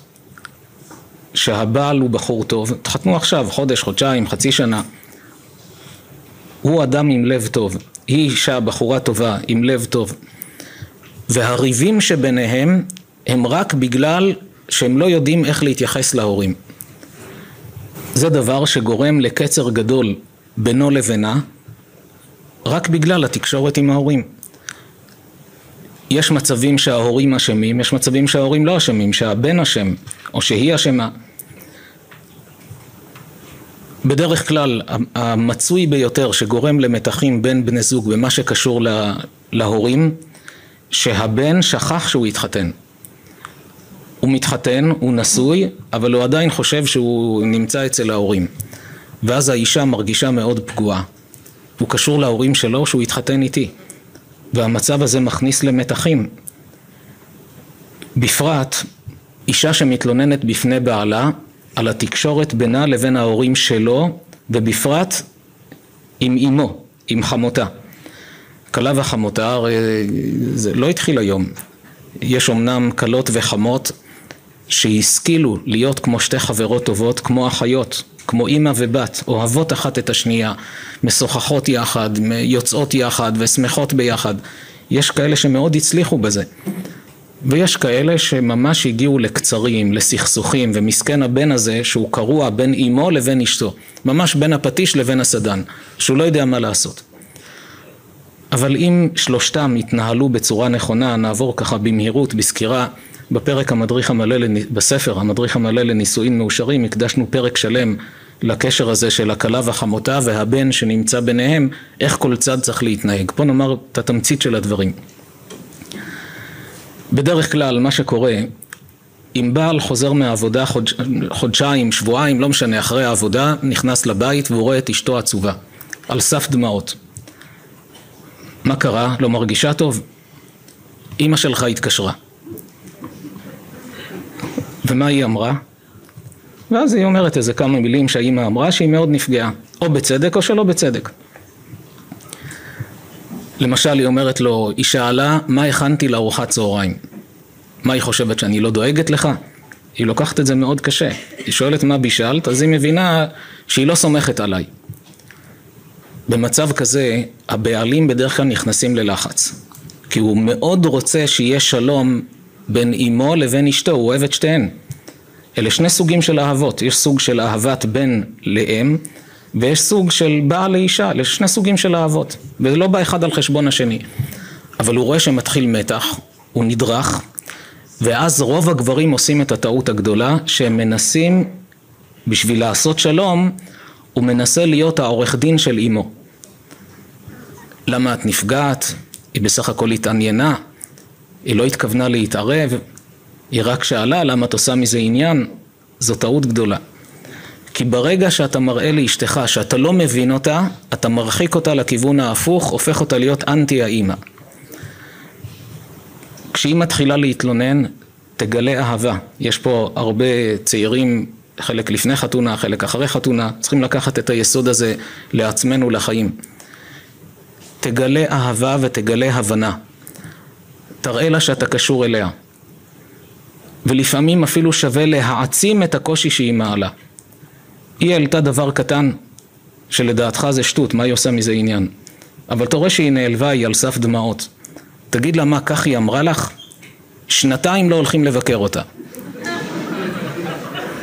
Speaker 1: שהבעל הוא בחור טוב, תחתנו עכשיו, חודש, חודשיים, חצי שנה. הוא אדם עם לב טוב, היא אישה, בחורה טובה, עם לב טוב. והריבים שביניהם הם רק בגלל שהם לא יודעים איך להתייחס להורים. זה דבר שגורם לקצר גדול בינו לבינה, רק בגלל התקשורת עם ההורים. יש מצבים שההורים אשמים, יש מצבים שההורים לא אשמים, שהבן אשם, או שהיא אשמה. בדרך כלל המצוי ביותר שגורם למתחים בין בני זוג במה שקשור לה, להורים, שהבן שכח שהוא התחתן. הוא מתחתן, הוא נשוי, אבל הוא עדיין חושב שהוא נמצא אצל ההורים. ואז האישה מרגישה מאוד פגועה. הוא קשור להורים שלו שהוא התחתן איתי. והמצב הזה מכניס למתחים. בפרט, אישה שמתלוננת בפני בעלה על התקשורת בינה לבין ההורים שלו, ובפרט עם אמו, עם חמותה. כלה וחמותה, הרי זה לא התחיל היום. יש אמנם כלות וחמות שהשכילו להיות כמו שתי חברות טובות, כמו אחיות, כמו אימא ובת, אוהבות אחת את השנייה, משוחחות יחד, יוצאות יחד ושמחות ביחד. יש כאלה שמאוד הצליחו בזה. ויש כאלה שממש הגיעו לקצרים, לסכסוכים, ומסכן הבן הזה שהוא קרוע בין אמו לבין אשתו, ממש בין הפטיש לבין הסדן, שהוא לא יודע מה לעשות. אבל אם שלושתם יתנהלו בצורה נכונה, נעבור ככה במהירות, בסקירה, בפרק המדריך המלא, בספר המדריך המלא לנישואין מאושרים, הקדשנו פרק שלם לקשר הזה של הכלה והחמותה והבן שנמצא ביניהם, איך כל צד צריך להתנהג. פה נאמר את התמצית של הדברים. בדרך כלל מה שקורה, אם בעל חוזר מהעבודה חודש, חודשיים, שבועיים, לא משנה, אחרי העבודה, נכנס לבית והוא רואה את אשתו עצובה, על סף דמעות. מה קרה? לא מרגישה טוב? אימא שלך התקשרה. ומה היא אמרה? ואז היא אומרת איזה כמה מילים שהאימא אמרה שהיא מאוד נפגעה, או בצדק או שלא בצדק. למשל היא אומרת לו, היא שאלה מה הכנתי לארוחת צהריים. מה היא חושבת שאני לא דואגת לך? היא לוקחת את זה מאוד קשה. היא שואלת מה בישלת, אז היא מבינה שהיא לא סומכת עליי. במצב כזה הבעלים בדרך כלל נכנסים ללחץ. כי הוא מאוד רוצה שיהיה שלום בין אמו לבין אשתו, הוא אוהב את שתיהן. אלה שני סוגים של אהבות, יש סוג של אהבת בן לאם ויש סוג של בעל לאישה, אלה שני סוגים של אהבות, וזה לא בא אחד על חשבון השני. אבל הוא רואה שמתחיל מתח, הוא נדרך, ואז רוב הגברים עושים את הטעות הגדולה, שהם מנסים, בשביל לעשות שלום, הוא מנסה להיות העורך דין של אמו. למה את נפגעת? היא בסך הכל התעניינה, היא לא התכוונה להתערב, היא רק שאלה למה את עושה מזה עניין, זו טעות גדולה. כי ברגע שאתה מראה לאשתך שאתה לא מבין אותה, אתה מרחיק אותה לכיוון ההפוך, הופך אותה להיות אנטי האימא. כשהיא מתחילה להתלונן, תגלה אהבה. יש פה הרבה צעירים, חלק לפני חתונה, חלק אחרי חתונה, צריכים לקחת את היסוד הזה לעצמנו לחיים. תגלה אהבה ותגלה הבנה. תראה לה שאתה קשור אליה. ולפעמים אפילו שווה להעצים את הקושי שהיא מעלה. היא העלתה דבר קטן, שלדעתך זה שטות, מה היא עושה מזה עניין? אבל אתה רואה שהיא נעלבה, היא על סף דמעות. תגיד לה מה כך היא אמרה לך, שנתיים לא הולכים לבקר אותה.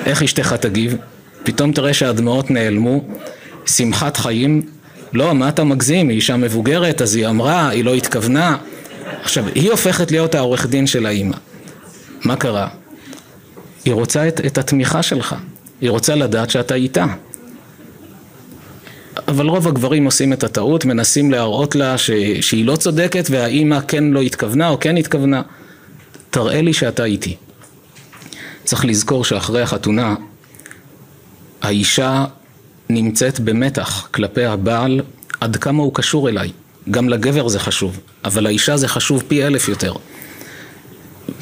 Speaker 1: איך אשתך תגיב? פתאום תראה שהדמעות נעלמו, שמחת חיים, לא, מה אתה מגזים, היא אישה מבוגרת, אז היא אמרה, היא לא התכוונה. עכשיו, היא הופכת להיות העורך דין של האימא. מה קרה? היא רוצה את, את התמיכה שלך, היא רוצה לדעת שאתה איתה. אבל רוב הגברים עושים את הטעות, מנסים להראות לה ש, שהיא לא צודקת והאימא כן לא התכוונה או כן התכוונה. תראה לי שאתה איתי. צריך לזכור שאחרי החתונה האישה נמצאת במתח כלפי הבעל עד כמה הוא קשור אליי. גם לגבר זה חשוב, אבל לאישה זה חשוב פי אלף יותר.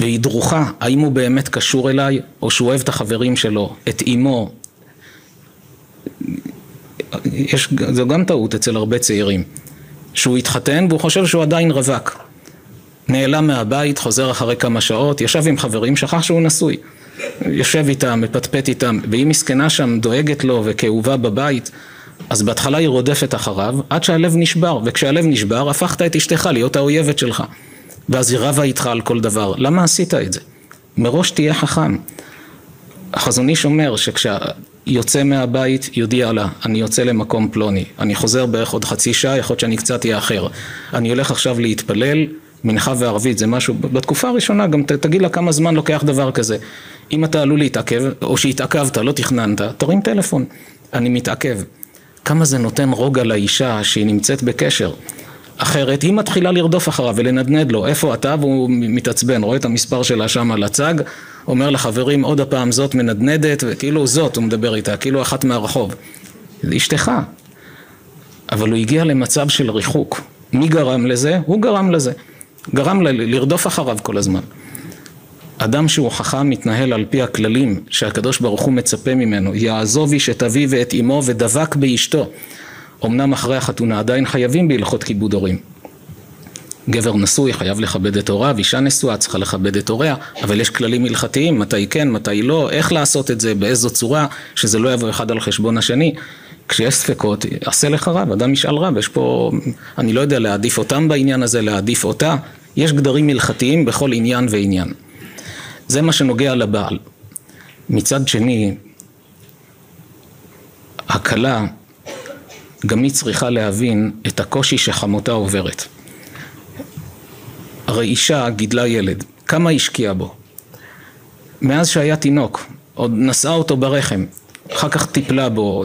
Speaker 1: והיא דרוכה, האם הוא באמת קשור אליי, או שהוא אוהב את החברים שלו, את אימו. יש, זו גם טעות אצל הרבה צעירים. שהוא התחתן והוא חושב שהוא עדיין רווק. נעלם מהבית, חוזר אחרי כמה שעות, ישב עם חברים, שכח שהוא נשוי. יושב איתם, מפטפט איתם, והיא מסכנה שם, דואגת לו וכאובה בבית, אז בהתחלה היא רודפת אחריו, עד שהלב נשבר, וכשהלב נשבר, הפכת את אשתך להיות האויבת שלך. ואז היא רבה איתך על כל דבר. למה עשית את זה? מראש תהיה חכם. החזון איש אומר שכשיוצא מהבית יודיע לה, אני יוצא למקום פלוני, אני חוזר בערך עוד חצי שעה, יכול להיות שאני קצת אאחר. אני הולך עכשיו להתפלל, מנחה וערבית זה משהו, בתקופה הראשונה גם תגיד לה כמה זמן לוקח דבר כזה. אם אתה עלול להתעכב, או שהתעכבת, לא תכננת, תרים טלפון, אני מתעכב. כמה זה נותן רוגע לאישה שהיא נמצאת בקשר. אחרת היא מתחילה לרדוף אחריו ולנדנד לו, איפה אתה? והוא מתעצבן, רואה את המספר שלה שם על הצג, אומר לחברים עוד הפעם זאת מנדנדת, וכאילו זאת הוא מדבר איתה, כאילו אחת מהרחוב. אשתך. אבל הוא הגיע למצב של ריחוק. מי גרם לזה? הוא גרם לזה. גרם לרדוף אחריו כל הזמן. אדם שהוא חכם מתנהל על פי הכללים שהקדוש ברוך הוא מצפה ממנו, יעזוב איש את אביו ואת אמו ודבק באשתו. אמנם אחרי החתונה עדיין חייבים בהלכות כיבוד הורים. גבר נשוי חייב לכבד את הוריו, אישה נשואה צריכה לכבד את הוריה, אבל יש כללים הלכתיים, מתי כן, מתי לא, איך לעשות את זה, באיזו צורה, שזה לא יבוא אחד על חשבון השני. כשיש ספקות, עשה לך רב, אדם ישאל רב, יש פה, אני לא יודע, להעדיף אותם בעניין הזה, להעדיף אותה, יש גדרים הלכתיים בכל עניין ועניין. זה מה שנוגע לבעל. מצד שני, הכלה, גם היא צריכה להבין את הקושי שחמותה עוברת. הרי אישה גידלה ילד, כמה השקיעה בו? מאז שהיה תינוק, עוד נשאה אותו ברחם, אחר כך טיפלה בו,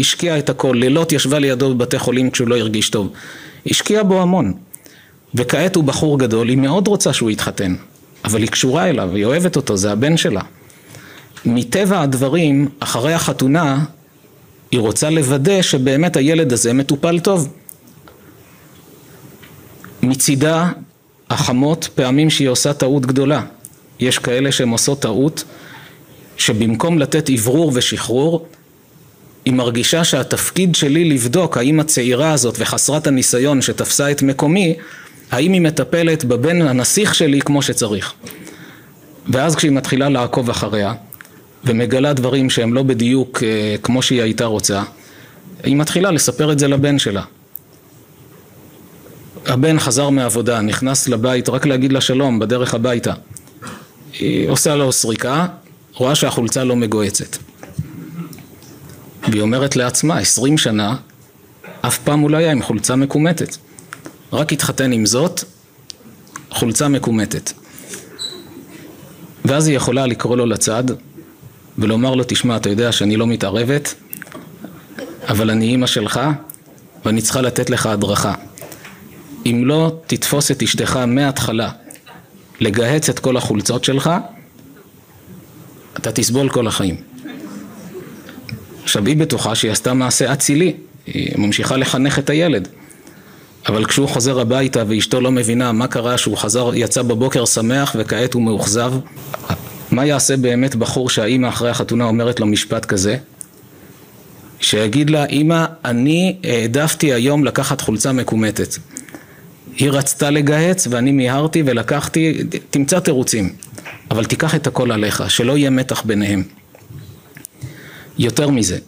Speaker 1: השקיעה את הכל, לילות ישבה לידו בבתי חולים כשהוא לא הרגיש טוב. השקיעה בו המון. וכעת הוא בחור גדול, היא מאוד רוצה שהוא יתחתן, אבל היא קשורה אליו, היא אוהבת אותו, זה הבן שלה. מטבע הדברים, אחרי החתונה, היא רוצה לוודא שבאמת הילד הזה מטופל טוב. מצידה, החמות, פעמים שהיא עושה טעות גדולה. יש כאלה שהן עושות טעות, שבמקום לתת אוורור ושחרור, היא מרגישה שהתפקיד שלי לבדוק האם הצעירה הזאת וחסרת הניסיון שתפסה את מקומי, האם היא מטפלת בבן הנסיך שלי כמו שצריך. ואז כשהיא מתחילה לעקוב אחריה, ומגלה דברים שהם לא בדיוק אה, כמו שהיא הייתה רוצה, היא מתחילה לספר את זה לבן שלה. הבן חזר מעבודה, נכנס לבית רק להגיד לה שלום בדרך הביתה. היא עושה לו סריקה, רואה שהחולצה לא מגועצת. והיא אומרת לעצמה, עשרים שנה, אף פעם הוא לא היה עם חולצה מקומטת. רק התחתן עם זאת, חולצה מקומטת. ואז היא יכולה לקרוא לו לצד ולומר לו, תשמע, אתה יודע שאני לא מתערבת, אבל אני אימא שלך ואני צריכה לתת לך הדרכה. אם לא תתפוס את אשתך מההתחלה לגהץ את כל החולצות שלך, אתה תסבול כל החיים. עכשיו היא בטוחה שהיא עשתה מעשה אצילי, היא ממשיכה לחנך את הילד. אבל כשהוא חוזר הביתה ואשתו לא מבינה מה קרה שהוא חזר, יצא בבוקר שמח וכעת הוא מאוכזב, מה יעשה באמת בחור שהאימא אחרי החתונה אומרת לו משפט כזה? שיגיד לה, אימא, אני העדפתי היום לקחת חולצה מקומטת. היא רצתה לגהץ ואני מיהרתי ולקחתי, תמצא תירוצים, אבל תיקח את הכל עליך, שלא יהיה מתח ביניהם. יותר מזה,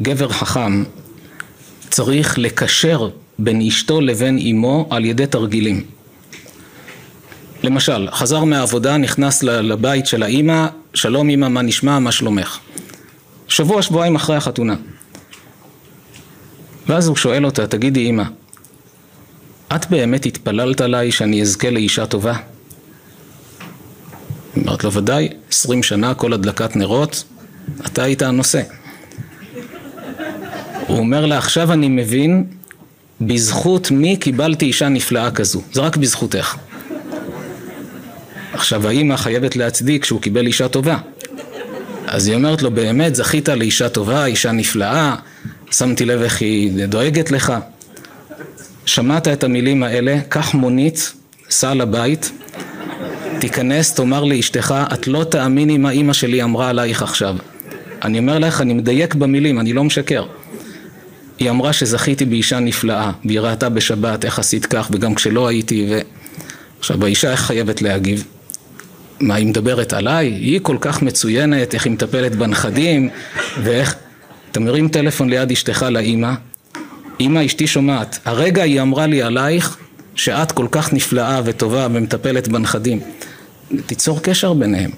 Speaker 1: גבר חכם צריך לקשר בין אשתו לבין אמו על ידי תרגילים. למשל, חזר מהעבודה, נכנס לבית של האימא, שלום אימא, מה נשמע, מה שלומך? שבוע, שבועיים אחרי החתונה. ואז הוא שואל אותה, תגידי אימא, את באמת התפללת עליי שאני אזכה לאישה טובה? אמרת לו, ודאי, עשרים שנה כל הדלקת נרות, אתה היית הנושא. הוא אומר לה, עכשיו אני מבין בזכות מי קיבלתי אישה נפלאה כזו, זה רק בזכותך. עכשיו האימא חייבת להצדיק שהוא קיבל אישה טובה. אז היא אומרת לו, באמת זכית לאישה טובה, אישה נפלאה, שמתי לב איך היא דואגת לך. שמעת את המילים האלה, קח מונית, סע לבית, תיכנס, תאמר לאשתך, את לא תאמיני מה אימא שלי אמרה עלייך עכשיו. אני אומר לך, אני מדייק במילים, אני לא משקר. היא אמרה שזכיתי באישה נפלאה, והיא ראתה בשבת איך עשית כך, וגם כשלא הייתי, ו... עכשיו, האישה חייבת להגיב? מה, היא מדברת עליי? היא כל כך מצוינת, איך היא מטפלת בנכדים, ואיך... אתה מרים טלפון ליד אשתך לאימא, אימא אשתי שומעת, הרגע היא אמרה לי עלייך שאת כל כך נפלאה וטובה ומטפלת בנכדים. תיצור קשר ביניהם.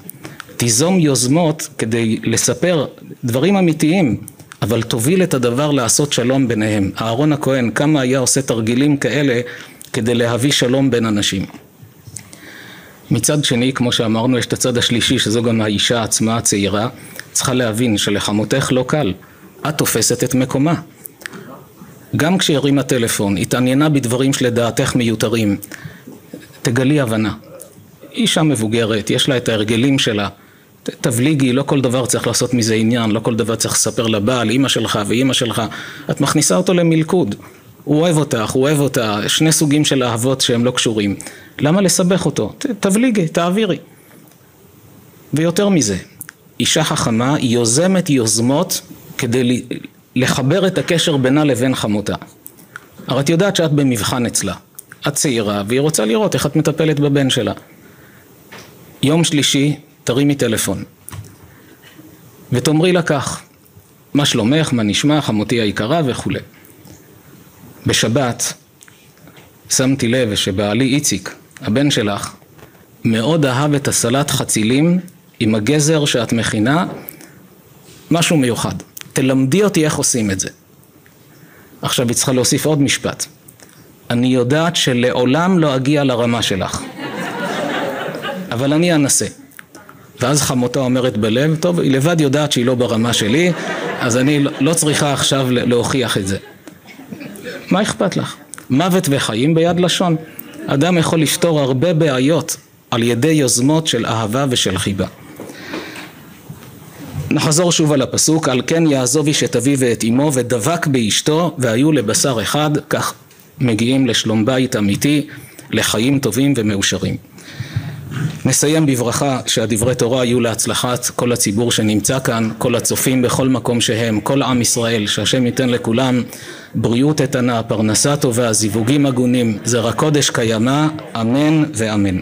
Speaker 1: תיזום יוזמות כדי לספר דברים אמיתיים, אבל תוביל את הדבר לעשות שלום ביניהם. אהרון הכהן, כמה היה עושה תרגילים כאלה כדי להביא שלום בין אנשים. מצד שני, כמו שאמרנו, יש את הצד השלישי, שזו גם האישה עצמה הצעירה, צריכה להבין שלחמותך לא קל. את תופסת את מקומה. גם כשהרימה טלפון, התעניינה בדברים שלדעתך מיותרים, תגלי הבנה. אישה מבוגרת, יש לה את ההרגלים שלה. תבליגי, לא כל דבר צריך לעשות מזה עניין, לא כל דבר צריך לספר לבעל, אימא שלך ואימא שלך. את מכניסה אותו למלכוד. הוא אוהב אותך, הוא אוהב אותה, שני סוגים של אהבות שהם לא קשורים. למה לסבך אותו? תבליגי, תעבירי. ויותר מזה, אישה חכמה יוזמת יוזמות כדי לחבר את הקשר בינה לבין חמותה. הרי את יודעת שאת במבחן אצלה. את צעירה והיא רוצה לראות איך את מטפלת בבן שלה. יום שלישי תרימי טלפון ותאמרי לה כך, מה שלומך, מה נשמע, חמותי היקרה וכולי. בשבת שמתי לב שבעלי איציק, הבן שלך, מאוד אהב את הסלט חצילים עם הגזר שאת מכינה, משהו מיוחד. תלמדי אותי איך עושים את זה. עכשיו היא צריכה להוסיף עוד משפט. אני יודעת שלעולם לא אגיע לרמה שלך, אבל אני אנסה. ואז חמותה אומרת בלב, טוב, היא לבד יודעת שהיא לא ברמה שלי, אז אני לא צריכה עכשיו להוכיח את זה. מה אכפת לך? מוות וחיים ביד לשון. אדם יכול לפתור הרבה בעיות על ידי יוזמות של אהבה ושל חיבה. נחזור שוב על הפסוק, על כן יעזוב איש את אביו ואת אמו ודבק באשתו והיו לבשר אחד, כך מגיעים לשלום בית אמיתי, לחיים טובים ומאושרים. נסיים בברכה שהדברי תורה יהיו להצלחת כל הציבור שנמצא כאן, כל הצופים בכל מקום שהם, כל עם ישראל, שהשם ייתן לכולם בריאות איתנה, פרנסה טובה, זיווגים הגונים, זרע קודש קיימא, אמן ואמן.